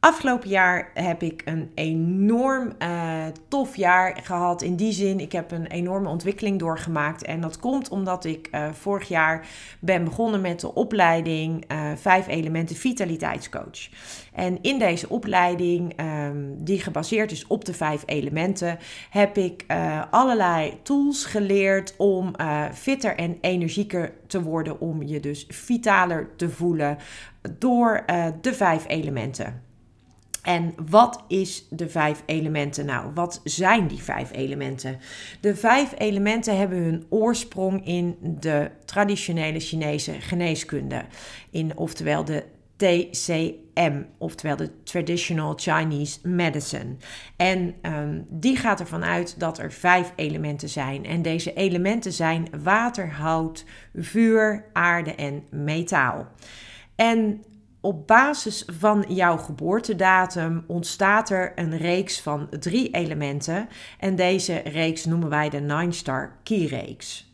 Afgelopen jaar heb ik een enorm uh, tof jaar gehad. In die zin, ik heb een enorme ontwikkeling doorgemaakt. En dat komt omdat ik uh, vorig jaar ben begonnen met de opleiding uh, 5 elementen vitaliteitscoach. En in deze opleiding, um, die gebaseerd is op de vijf elementen, heb ik allerlei tools geleerd om fitter en energieker te worden. Om je dus vitaler te voelen door de vijf elementen. En wat is de vijf elementen nou? Wat zijn die vijf elementen? De vijf elementen hebben hun oorsprong in de traditionele Chinese geneeskunde, in oftewel de TCM, oftewel de Traditional Chinese Medicine. En um, die gaat ervan uit dat er vijf elementen zijn. En deze elementen zijn water, hout, vuur, aarde en metaal. En op basis van jouw geboortedatum ontstaat er een reeks van drie elementen. En deze reeks noemen wij de Nine Star Key reeks.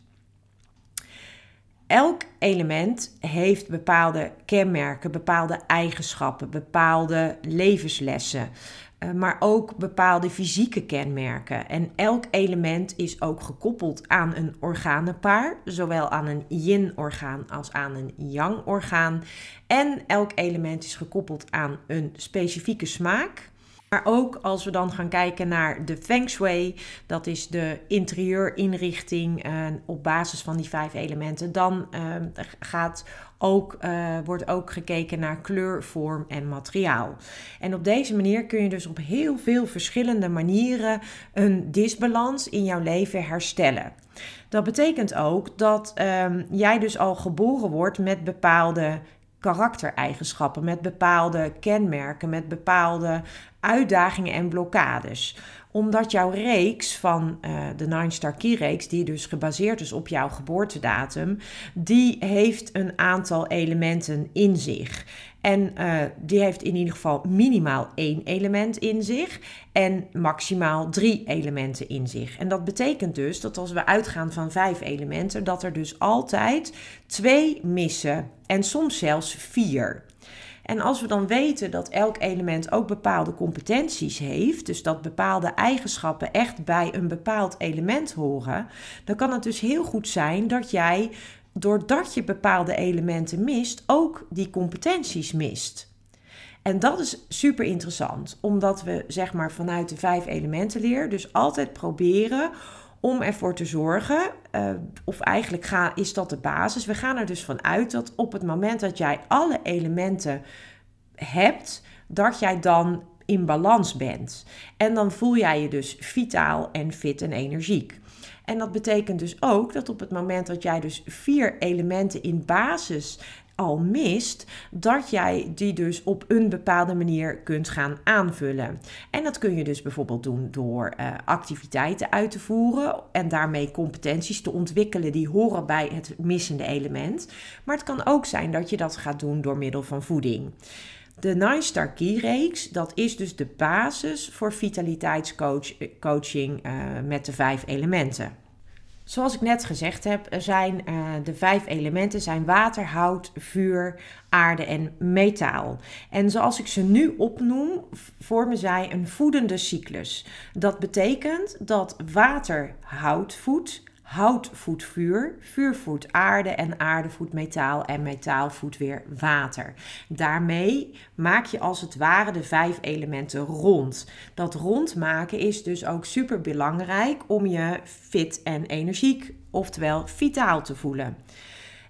Elk element heeft bepaalde kenmerken, bepaalde eigenschappen, bepaalde levenslessen. Eh, maar ook bepaalde fysieke kenmerken. En elk element is ook gekoppeld aan een organenpaar, zowel aan een yin-orgaan als aan een yang-orgaan. En elk element is gekoppeld aan een specifieke smaak. Maar ook als we dan gaan kijken naar de Feng Shui, dat is de interieurinrichting uh, op basis van die vijf elementen, dan uh, gaat ook, uh, wordt ook gekeken naar kleur, vorm en materiaal. En op deze manier kun je dus op heel veel verschillende manieren een disbalans in jouw leven herstellen. Dat betekent ook dat um, jij dus al geboren wordt met bepaalde karaktereigenschappen, met bepaalde kenmerken, met bepaalde uitdagingen en blokkades omdat jouw reeks van uh, de Nine Star Key reeks, die dus gebaseerd is op jouw geboortedatum, die heeft een aantal elementen in zich. En uh, die heeft in ieder geval minimaal één element in zich en maximaal drie elementen in zich. En dat betekent dus dat als we uitgaan van vijf elementen, dat er dus altijd twee missen en soms zelfs vier. En als we dan weten dat elk element ook bepaalde competenties heeft, dus dat bepaalde eigenschappen echt bij een bepaald element horen, dan kan het dus heel goed zijn dat jij, doordat je bepaalde elementen mist, ook die competenties mist. En dat is super interessant, omdat we zeg maar vanuit de vijf elementen leer, dus altijd proberen om ervoor te zorgen, uh, of eigenlijk ga, is dat de basis. We gaan er dus van uit dat op het moment dat jij alle elementen hebt, dat jij dan in balans bent. En dan voel jij je dus vitaal en fit en energiek. En dat betekent dus ook dat op het moment dat jij dus vier elementen in basis al mist, dat jij die dus op een bepaalde manier kunt gaan aanvullen. En dat kun je dus bijvoorbeeld doen door uh, activiteiten uit te voeren en daarmee competenties te ontwikkelen die horen bij het missende element. Maar het kan ook zijn dat je dat gaat doen door middel van voeding. De Nine Star Key reeks, dat is dus de basis voor vitaliteitscoaching uh, met de vijf elementen. Zoals ik net gezegd heb, zijn uh, de vijf elementen zijn water, hout, vuur, aarde en metaal. En zoals ik ze nu opnoem, vormen zij een voedende cyclus. Dat betekent dat water hout voedt, Hout voedt vuur, vuur voedt aarde en aarde voedt metaal en metaal voedt weer water. Daarmee maak je als het ware de vijf elementen rond. Dat rondmaken is dus ook super belangrijk om je fit en energiek, oftewel vitaal te voelen.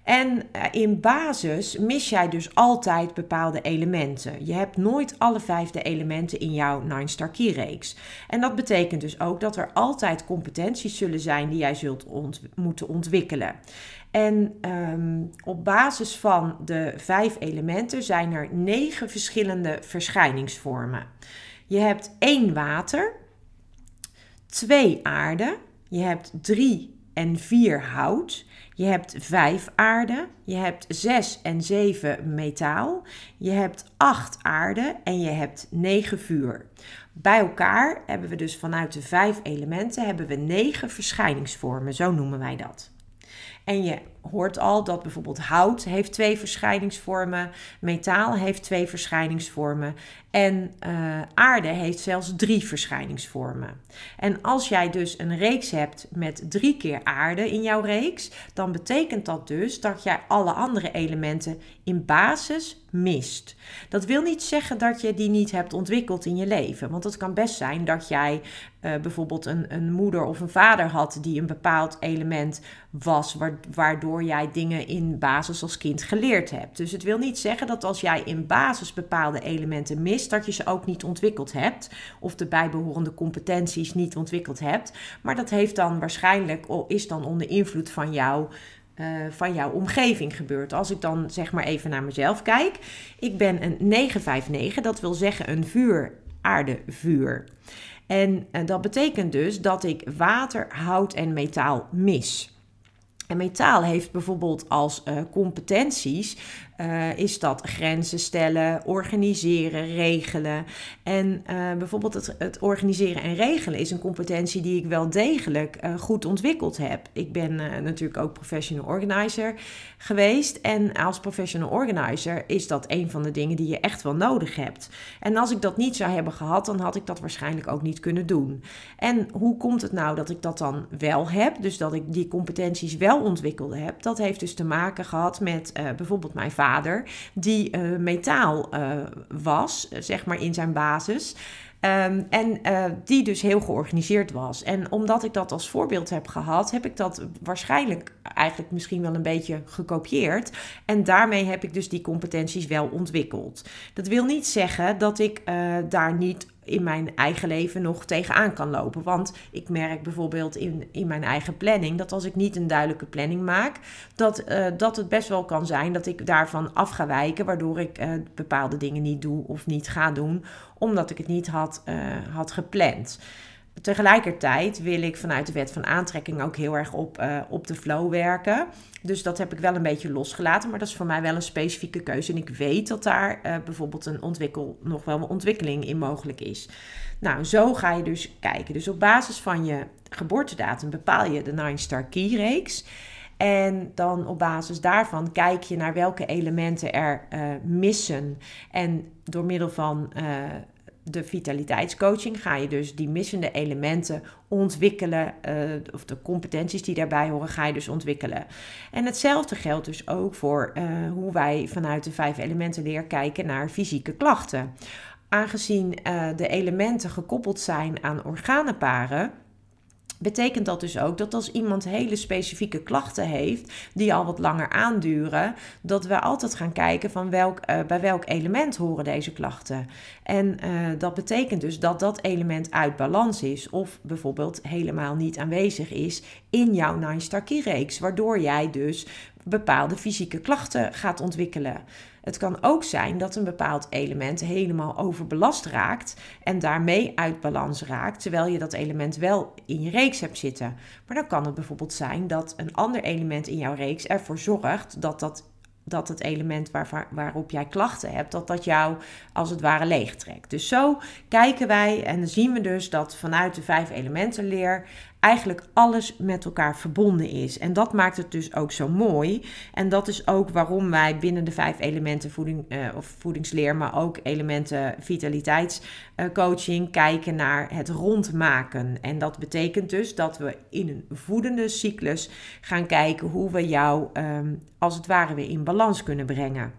En eh, in basis mis jij dus altijd bepaalde elementen. Je hebt nooit alle vijfde elementen in jouw Nine Star Key reeks. En dat betekent dus ook dat er altijd competenties zullen zijn die jij zult moeten ontwikkelen. En ehm, op basis van de vijf elementen zijn er negen verschillende verschijningsvormen. Je hebt één water, twee aarde, je hebt drie en vier hout. Je hebt vijf aarde, je hebt zes en zeven metaal, je hebt acht aarde en je hebt negen vuur. Bij elkaar hebben we dus vanuit de vijf elementen hebben we verschijningsvormen, zo noemen wij dat. En je hoort al dat bijvoorbeeld hout heeft twee verschijningsvormen, metaal heeft twee verschijningsvormen en uh, aarde heeft zelfs drie verschijningsvormen. En als jij dus een reeks hebt met drie keer aarde in jouw reeks, dan betekent dat dus dat jij alle andere elementen in basis mist. Dat wil niet zeggen dat je die niet hebt ontwikkeld in je leven. Want het kan best zijn dat jij uh, bijvoorbeeld een, een moeder of een vader had die een bepaald element was, waardoor jij dingen in basis als kind geleerd hebt. Dus het wil niet zeggen dat als jij in basis bepaalde elementen mist, dat je ze ook niet ontwikkeld hebt. Of de bijbehorende competenties niet ontwikkeld hebt. Maar dat heeft dan waarschijnlijk, is dan onder invloed van jou. Uh, van jouw omgeving gebeurt. Als ik dan zeg maar even naar mezelf kijk. Ik ben een 959, dat wil zeggen een vuur, aarde, vuur. En uh, dat betekent dus dat ik water, hout en metaal mis. En metaal heeft bijvoorbeeld als uh, competenties uh, is dat grenzen stellen, organiseren, regelen. En uh, bijvoorbeeld het, het, organiseren en regelen is een competentie die ik wel degelijk uh, goed ontwikkeld heb. Ik ben natuurlijk ook professional organizer geweest. En als professional organizer is dat een van de dingen die je echt wel nodig hebt. En als ik dat niet zou hebben gehad, dan had ik dat waarschijnlijk ook niet kunnen doen. En hoe komt het nou dat ik dat dan wel heb? Dus dat ik die competenties wel ontwikkeld heb. Dat heeft dus te maken gehad met bijvoorbeeld mijn vader die uh, metaal uh, was, zeg maar in zijn basis. Um, en uh, die dus heel georganiseerd was. En omdat ik dat als voorbeeld heb gehad, heb ik dat waarschijnlijk eigenlijk misschien wel een beetje gekopieerd. En daarmee heb ik dus die competenties wel ontwikkeld. Dat wil niet zeggen dat ik uh, daar niet in mijn eigen leven nog tegenaan kan lopen. Want ik merk bijvoorbeeld in, in mijn eigen planning dat als ik niet een duidelijke planning maak, dat, uh, dat het best wel kan zijn dat ik daarvan af ga wijken, waardoor ik bepaalde dingen niet doe of niet ga doen, omdat ik het niet had, uh, had gepland. Tegelijkertijd wil ik vanuit de wet van aantrekking ook heel erg op, uh, op de flow werken. Dus dat heb ik wel een beetje losgelaten. Maar dat is voor mij wel een specifieke keuze. En ik weet dat daar uh, bijvoorbeeld een ontwikkel, nog wel een ontwikkeling in mogelijk is. Nou, zo ga je dus kijken. Dus op basis van je geboortedatum bepaal je de Nine Star Key reeks. En dan op basis daarvan kijk je naar welke elementen er missen. En door middel van de vitaliteitscoaching ga je dus die missende elementen ontwikkelen, uh, of de competenties die daarbij horen, ga je dus ontwikkelen. En hetzelfde geldt dus ook voor uh, hoe wij vanuit de vijf elementen leer kijken naar fysieke klachten. Aangezien de elementen gekoppeld zijn aan organenparen betekent dat dus ook dat als iemand hele specifieke klachten heeft, die al wat langer aanduren, dat we altijd gaan kijken van welk, uh, bij welk element horen deze klachten. En uh, dat betekent dus dat dat element uit balans is of bijvoorbeeld helemaal niet aanwezig is in jouw Nine Star Key reeks, waardoor jij dus bepaalde fysieke klachten gaat ontwikkelen. Het kan ook zijn dat een bepaald element helemaal overbelast raakt en daarmee uit balans raakt, terwijl je dat element wel in je reeks hebt zitten. Maar dan kan het bijvoorbeeld zijn dat een ander element in jouw reeks ervoor zorgt dat dat dat het element waar, waarop jij klachten hebt, dat dat jou als het ware leegtrekt. Dus zo kijken wij en zien we dus dat vanuit de vijf elementen leer eigenlijk alles met elkaar verbonden is. En dat maakt het dus ook zo mooi. En dat is ook waarom wij binnen de vijf elementen voeding, uh, of voedingsleer, maar ook elementen vitaliteitscoaching kijken naar het rondmaken. En dat betekent dus dat we in een voedende cyclus gaan kijken hoe we jou ehm, als het ware weer in balans kunnen brengen.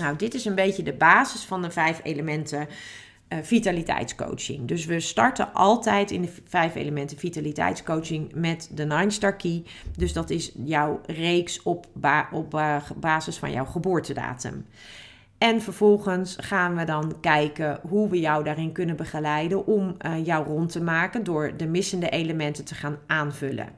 Nou, dit is een beetje de basis van de vijf elementen vitaliteitscoaching. Dus we starten altijd in de vijf elementen vitaliteitscoaching met de Nine Star Key. Dus dat is jouw reeks op, op basis van jouw geboortedatum. En vervolgens gaan we dan kijken hoe we jou daarin kunnen begeleiden om uh, jou rond te maken door de missende elementen te gaan aanvullen.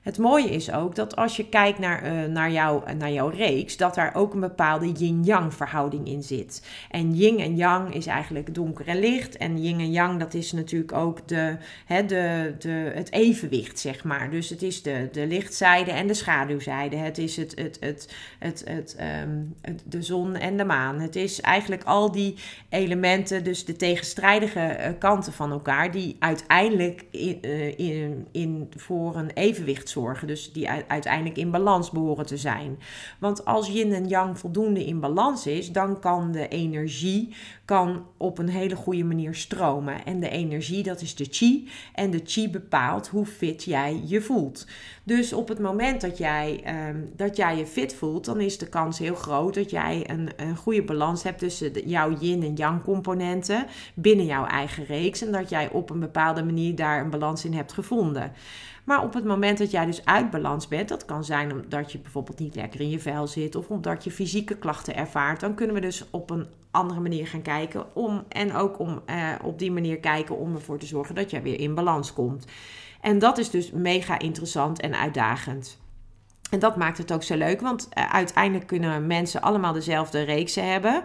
Het mooie is ook dat als je kijkt naar, uh, naar, jou, naar jouw reeks, dat daar ook een bepaalde yin-yang verhouding in zit. En yin en yang is eigenlijk donker en licht. En yin en yang, dat is natuurlijk ook de, de, de, het evenwicht, zeg maar. Dus het is de, de lichtzijde en de schaduwzijde. Het is het, het, het, het, het, um, het, de zon en de maan. Het is eigenlijk al die elementen, dus de tegenstrijdige uh, kanten van elkaar, die uiteindelijk in, in, in, voor een evenwicht zorgen. Dus die uiteindelijk in balans behoren te zijn. Want als yin en yang voldoende in balans is, dan kan de energie kan op een hele goede manier stromen. En de energie, dat is de chi. En de chi bepaalt hoe fit jij je voelt. Dus op het moment dat jij, um, dat jij je fit voelt, dan is de kans heel groot dat jij een, een goede balans hebt tussen jouw yin en yang componenten binnen jouw eigen reeks. En dat jij op een bepaalde manier daar een balans in hebt gevonden. Maar op het moment dat jij dus uit balans bent, dat kan zijn omdat je bijvoorbeeld niet lekker in je vel zit of omdat je fysieke klachten ervaart, dan kunnen we dus op een andere manier gaan kijken om en ook om eh, op die manier kijken om ervoor te zorgen dat jij weer in balans komt. En dat is dus mega interessant en uitdagend. En dat maakt het ook zo leuk, want uh, uiteindelijk kunnen mensen allemaal dezelfde reeksen hebben.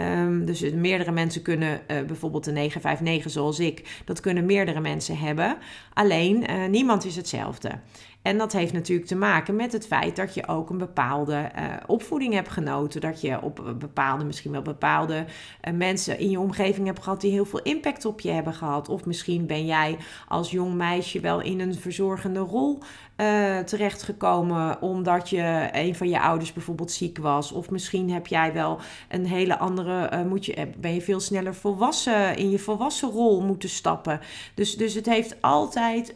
Um, dus meerdere mensen kunnen uh, bijvoorbeeld de 959 zoals ik, dat kunnen meerdere mensen hebben. Alleen uh, niemand is hetzelfde. En dat heeft natuurlijk te maken met het feit dat je ook een bepaalde uh, opvoeding hebt genoten. Dat je op bepaalde, misschien wel bepaalde uh, mensen in je omgeving hebt gehad die heel veel impact op je hebben gehad. Of misschien ben jij als jong meisje wel in een verzorgende rol uh, terechtgekomen omdat je een van je ouders bijvoorbeeld ziek was. Of misschien heb jij wel een hele andere, moet je, ben je veel sneller volwassen in je volwassen rol moeten stappen. Dus, dus het heeft altijd,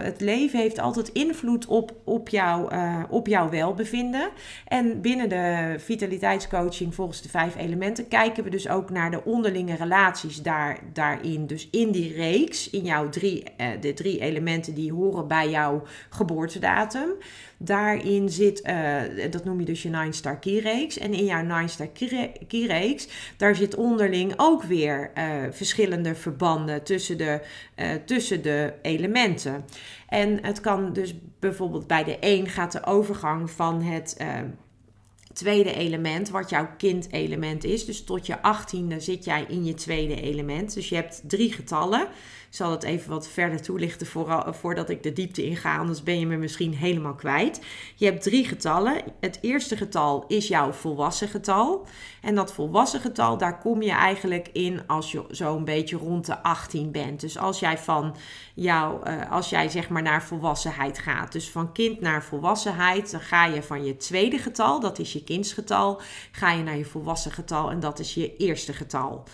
het leven heeft altijd invloed op, op, uh, op jouw welbevinden. En binnen de vitaliteitscoaching volgens de vijf elementen kijken we dus ook naar de onderlinge relaties daar, daarin. Dus in die reeks, in jouw drie, uh, de drie elementen die horen bij jouw geboortedatum. Daarin zit, uh, dat noem je dus je Nine Star Key reeks. En in jouw Nine Star Key reeks, daar zit onderling ook weer verschillende verbanden tussen de, tussen de elementen. En het kan dus bijvoorbeeld bij de een gaat de overgang van het tweede element, wat jouw kindelement is. Dus tot je achttiende zit jij in je tweede element. Dus je hebt drie getallen. Zal het even wat verder toelichten vooral, voordat ik de diepte inga, anders ben je me misschien helemaal kwijt. Je hebt drie getallen. Het eerste getal is jouw volwassen getal. En dat volwassen getal, daar kom je eigenlijk in als je zo'n beetje rond de 18 bent. Dus als jij van jou, uh, als jij zeg maar naar volwassenheid gaat, dus van kind naar volwassenheid, dan ga je van je tweede getal, dat is je kindsgetal, ga je naar je volwassen getal en dat is je eerste getal.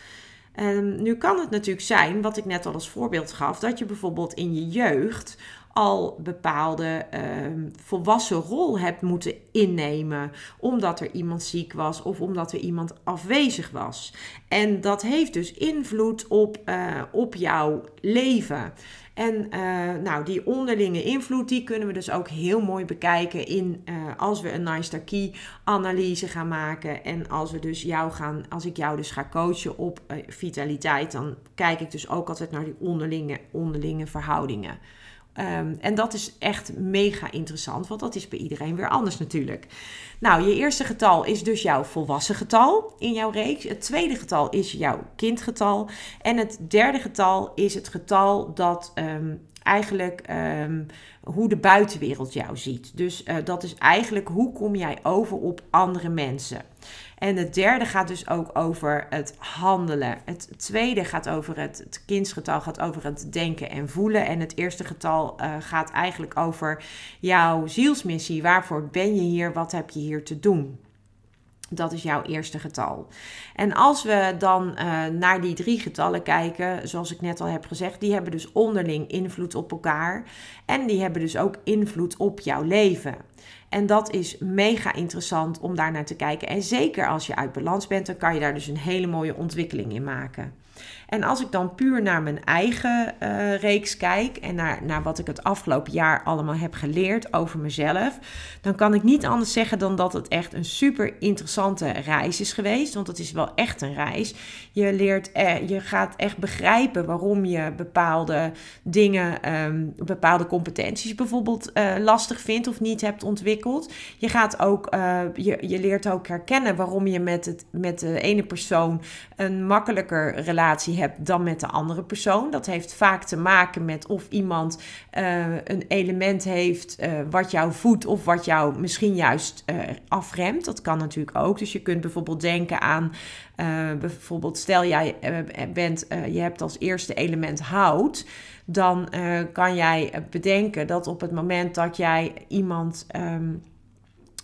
Um, nu kan het natuurlijk zijn, wat ik net al als voorbeeld gaf, dat je bijvoorbeeld in je jeugd al bepaalde um, volwassen rol hebt moeten innemen. Omdat er iemand ziek was of omdat er iemand afwezig was. En dat heeft dus invloed op, uh, op jouw leven. En uh, nou, die onderlinge invloed, die kunnen we dus ook heel mooi bekijken in uh, als we een Nice Key analyse gaan maken. En als we dus jou gaan, als ik jou dus ga coachen op vitaliteit, dan kijk ik dus ook altijd naar die onderlinge, onderlinge verhoudingen. Um, en dat is echt mega interessant, want dat is bij iedereen weer anders natuurlijk. Nou, je eerste getal is dus jouw volwassen getal in jouw reeks. Het tweede getal is jouw kindgetal. En het derde getal is het getal dat um, eigenlijk ehm, hoe de buitenwereld jou ziet. Dus uh, dat is eigenlijk hoe kom jij over op andere mensen. En het derde gaat dus ook over het handelen. Het tweede gaat over het, het kindsgetal, gaat over het denken en voelen. En het eerste getal uh, gaat eigenlijk over jouw zielsmissie. Waarvoor ben je hier? Wat heb je hier te doen? Dat is jouw eerste getal. En als we dan uh, naar die drie getallen kijken, zoals ik net al heb gezegd, die hebben dus onderling invloed op elkaar. En die hebben dus ook invloed op jouw leven. En dat is mega interessant om daar naar te kijken. En zeker als je uit balans bent, dan kan je daar dus een hele mooie ontwikkeling in maken. En als ik dan puur naar mijn eigen uh, reeks kijk en naar, naar wat ik het afgelopen jaar allemaal heb geleerd over mezelf, dan kan ik niet anders zeggen dan dat het echt een super interessante reis is geweest. Want het is wel echt een reis. Je leert, eh, je gaat echt begrijpen waarom je bepaalde dingen, um, bepaalde competenties bijvoorbeeld uh, lastig vindt of niet hebt ontwikkeld. Je gaat ook, uh, je, je leert ook herkennen waarom je met, het, met de ene persoon een makkelijker relatie hebt hebt dan met de andere persoon. Dat heeft vaak te maken met of iemand uh, een element heeft uh, wat jou voedt of wat jou misschien juist uh, afremt. Dat kan natuurlijk ook. Dus je kunt bijvoorbeeld denken aan, bijvoorbeeld stel jij bent, je hebt als eerste element hout. Dan kan jij bedenken dat op het moment dat jij iemand, um,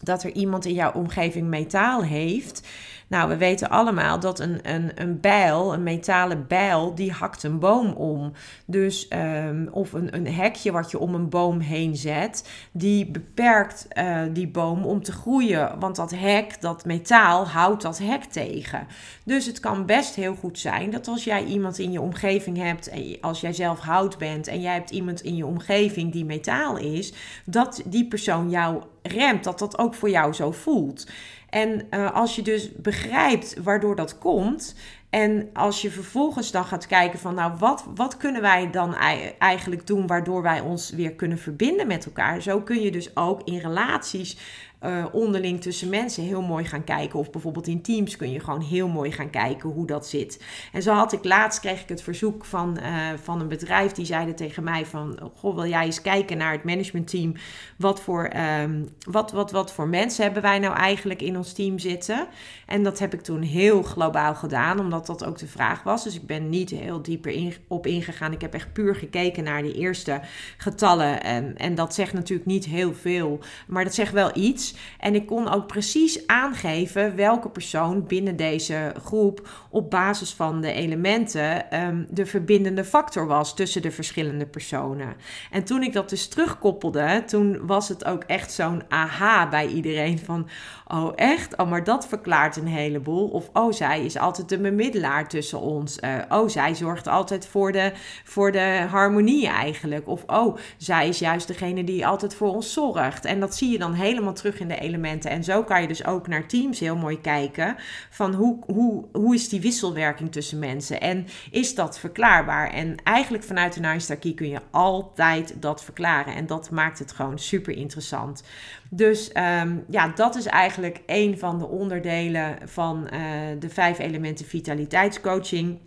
dat er iemand in jouw omgeving metaal heeft nou, we weten allemaal dat een, een, een bijl, een metalen bijl, die hakt een boom om. Dus, um, of een, een hekje wat je om een boom heen zet, die beperkt uh, die boom om te groeien. Want dat hek, dat metaal, houdt dat hek tegen. Dus het kan best heel goed zijn dat als jij iemand in je omgeving hebt, als jij zelf hout bent en jij hebt iemand in je omgeving die metaal is, dat die persoon jou remt, dat dat ook voor jou zo voelt. En uh, als je dus begrijpt waardoor dat komt. En als je vervolgens dan gaat kijken van, nou, wat, wat kunnen wij dan eigenlijk doen waardoor wij ons weer kunnen verbinden met elkaar? Zo kun je dus ook in relaties uh, onderling tussen mensen heel mooi gaan kijken. Of bijvoorbeeld in teams kun je gewoon heel mooi gaan kijken hoe dat zit. En zo had ik laatst kreeg ik het verzoek van, uh, van een bedrijf die zeiden tegen mij van goh, wil jij eens kijken naar het managementteam? Wat voor, um, wat, wat, wat voor mensen hebben wij nou eigenlijk in ons team zitten? En dat heb ik toen heel globaal gedaan, omdat dat ook de vraag was. Dus ik ben niet heel dieper in, op ingegaan. Ik heb echt puur gekeken naar die eerste getallen. En, en dat zegt natuurlijk niet heel veel, maar dat zegt wel iets. En ik kon ook precies aangeven welke persoon binnen deze groep op basis van de elementen um, de verbindende factor was tussen de verschillende personen. En toen ik dat dus terugkoppelde, toen was het ook echt zo'n aha bij iedereen van oh echt, oh maar dat verklaart een heleboel. Of oh zij is altijd de bemiddelaar tussen ons. Uh, oh zij zorgt altijd voor de, voor de harmonie eigenlijk. Of oh zij is juist degene die altijd voor ons zorgt. En dat zie je dan helemaal terug in de elementen. En zo kan je dus ook naar teams heel mooi kijken. Van hoe, hoe, hoe is die wisselwerking tussen mensen? En is dat verklaarbaar? En eigenlijk vanuit de Nine kun je altijd dat verklaren. En dat maakt het gewoon super interessant. Dus um, ja, dat is eigenlijk een van de onderdelen van uh, de vijf elementen vitaliteitscoaching.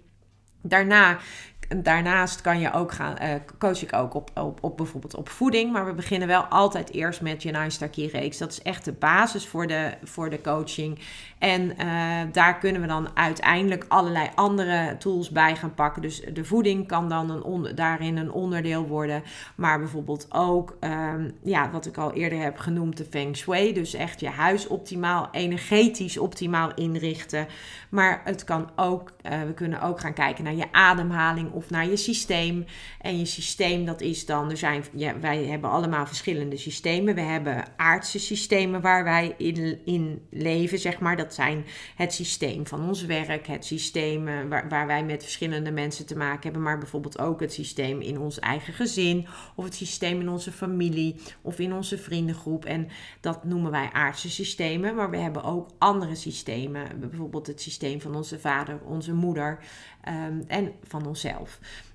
Daarna daarnaast kan je ook gaan, uh, coach ik ook op, op, op bijvoorbeeld op voeding. Maar we beginnen wel altijd eerst met je Nine reeks. Dat is echt de basis voor de, voor de coaching. En uh, daar kunnen we dan uiteindelijk allerlei andere tools bij gaan pakken. Dus de voeding kan dan een daarin een onderdeel worden. Maar bijvoorbeeld ook, um, ja, wat ik al eerder heb genoemd, de Feng Shui. Dus echt je huis optimaal, energetisch optimaal inrichten. Maar het kan ook, uh, we kunnen ook gaan kijken naar je ademhaling of naar je systeem. En je systeem, dat is dan, er zijn, ja, wij hebben allemaal verschillende systemen. We hebben aardse systemen waar wij in, in leven, zeg maar. Dat zijn het systeem van ons werk, het systeem eh, waar, waar wij met verschillende mensen te maken hebben, maar bijvoorbeeld ook het systeem in ons eigen gezin of het systeem in onze familie of in onze vriendengroep. En dat noemen wij aardse systemen, maar we hebben ook andere systemen, bijvoorbeeld het systeem van onze vader, onze moeder um, en van onszelf.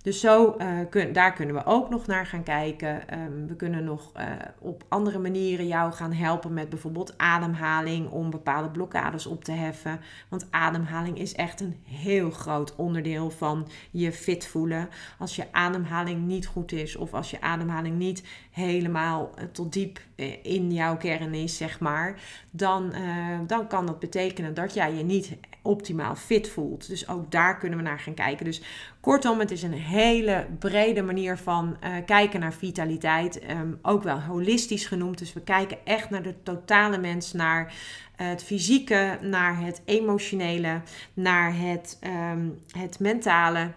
Dus zo, kun, daar kunnen we ook nog naar gaan kijken. Ehm, we kunnen nog uh, op andere manieren jou gaan helpen met bijvoorbeeld ademhaling om bepaalde blokkades op te heffen. Want ademhaling is echt een heel groot onderdeel van je fit voelen. Als je ademhaling niet goed is of als je ademhaling niet helemaal uh, tot diep in jouw kern is, zeg maar, dan, dan kan dat betekenen dat jij je niet optimaal fit voelt. Dus ook daar kunnen we naar gaan kijken. Dus kortom, het is een hele brede manier van uh, kijken naar vitaliteit. Um, ook wel holistisch genoemd. Dus we kijken echt naar de totale mens, naar uh, het fysieke, naar het emotionele, naar het, um, het mentale.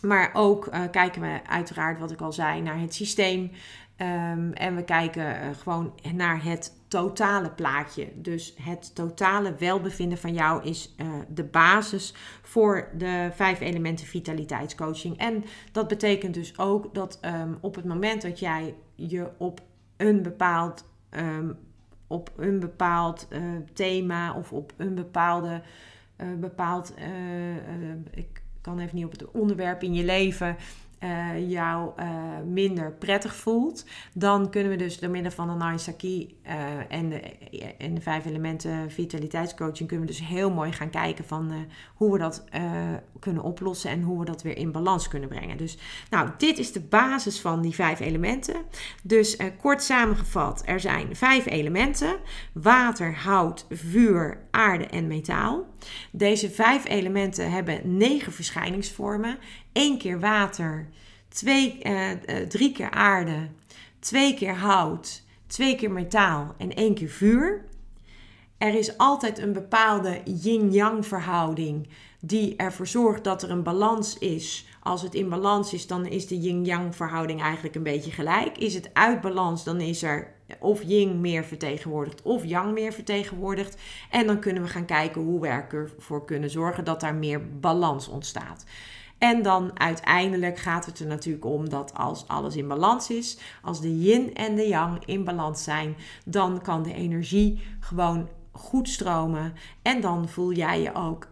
Maar ook uh, kijken we uiteraard, wat ik al zei, naar het systeem. Um, en we kijken gewoon naar het totale plaatje. Dus het totale welbevinden van jou is uh, de basis voor de vijf elementen vitaliteitscoaching. En dat betekent dus ook dat um, op het moment dat jij je op een bepaald, um, op een bepaald uh, thema of op een bepaalde, bepaald, ik kan even niet op het onderwerp in je leven uh, jou uh, minder prettig voelt, dan kunnen we dus door middel van de Nine Saki uh, en, de, en de vijf elementen vitaliteitscoaching kunnen we dus heel mooi gaan kijken van hoe we dat kunnen oplossen en hoe we dat weer in balans kunnen brengen. Dus nou, dit is de basis van die vijf elementen. Dus kort samengevat, er zijn vijf elementen: water, hout, vuur, aarde en metaal. Deze vijf elementen hebben negen verschijningsvormen één keer water, twee, uh, uh, drie keer aarde, twee keer hout, twee keer metaal en één keer vuur. Er is altijd een bepaalde yin-yang verhouding die ervoor zorgt dat er een balans is. Als het in balans is, dan is de yin-yang verhouding eigenlijk een beetje gelijk. Is het uit balans, dan is er of yin meer vertegenwoordigd of yang meer vertegenwoordigd. En dan kunnen we gaan kijken hoe we ervoor kunnen zorgen dat daar meer balans ontstaat. En dan uiteindelijk gaat het er natuurlijk om dat als alles in balans is, als de yin en de yang in balans zijn, dan kan de energie gewoon goed stromen. En dan voel jij je ook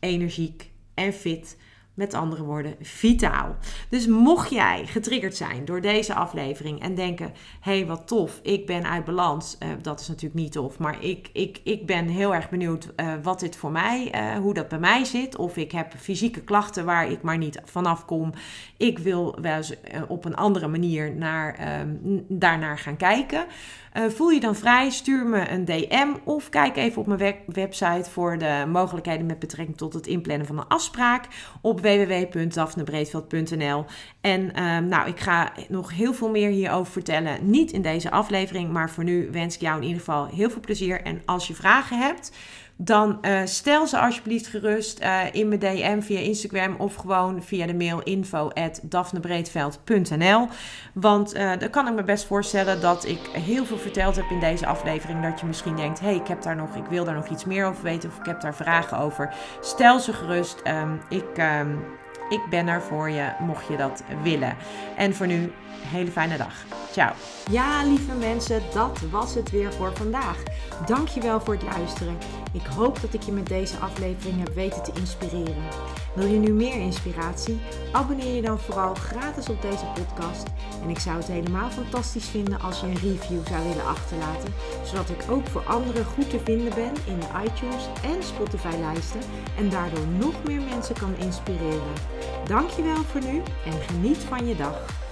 energiek en fit met andere woorden, vitaal. Dus mocht jij getriggerd zijn door deze aflevering en denken: hé, hey, wat tof, ik ben uit balans. Uh, dat is natuurlijk niet tof, maar ik, ik, ik ben heel erg benieuwd uh, wat dit voor mij, uh, hoe dat bij mij zit. Of ik heb fysieke klachten waar ik maar niet vanaf kom. Ik wil wel eens op een andere manier naar, um, daarnaar gaan kijken. Uh, voel je dan vrij, stuur me een DM of kijk even op mijn web website voor de mogelijkheden met betrekking tot het inplannen van een afspraak op www.daphnebreedveld.nl. En uh, nou, ik ga nog heel veel meer hierover vertellen. Niet in deze aflevering, maar voor nu wens ik jou in ieder geval heel veel plezier. En als je vragen hebt, dan uh, stel ze alsjeblieft gerust uh, in mijn DM via Instagram of gewoon via de mail info at Want uh, dan kan ik me best voorstellen dat ik heel veel verteld heb in deze aflevering. Dat je misschien denkt, hey, ik heb daar nog, ik wil daar nog iets meer over weten of ik heb daar vragen over. Stel ze gerust. Um, ik, um, ik ben er voor je, mocht je dat willen. En voor nu, hele fijne dag. Ciao. Ja, lieve mensen, dat was het weer voor vandaag. Dankjewel voor het luisteren. Ik hoop dat ik je met deze aflevering heb weten te inspireren. Wil je nu meer inspiratie? Abonneer je dan vooral gratis op deze podcast. En ik zou het helemaal fantastisch vinden als je een review zou willen achterlaten, zodat ik ook voor anderen goed te vinden ben in de iTunes en Spotify lijsten en daardoor nog meer mensen kan inspireren. Dankjewel voor nu en geniet van je dag.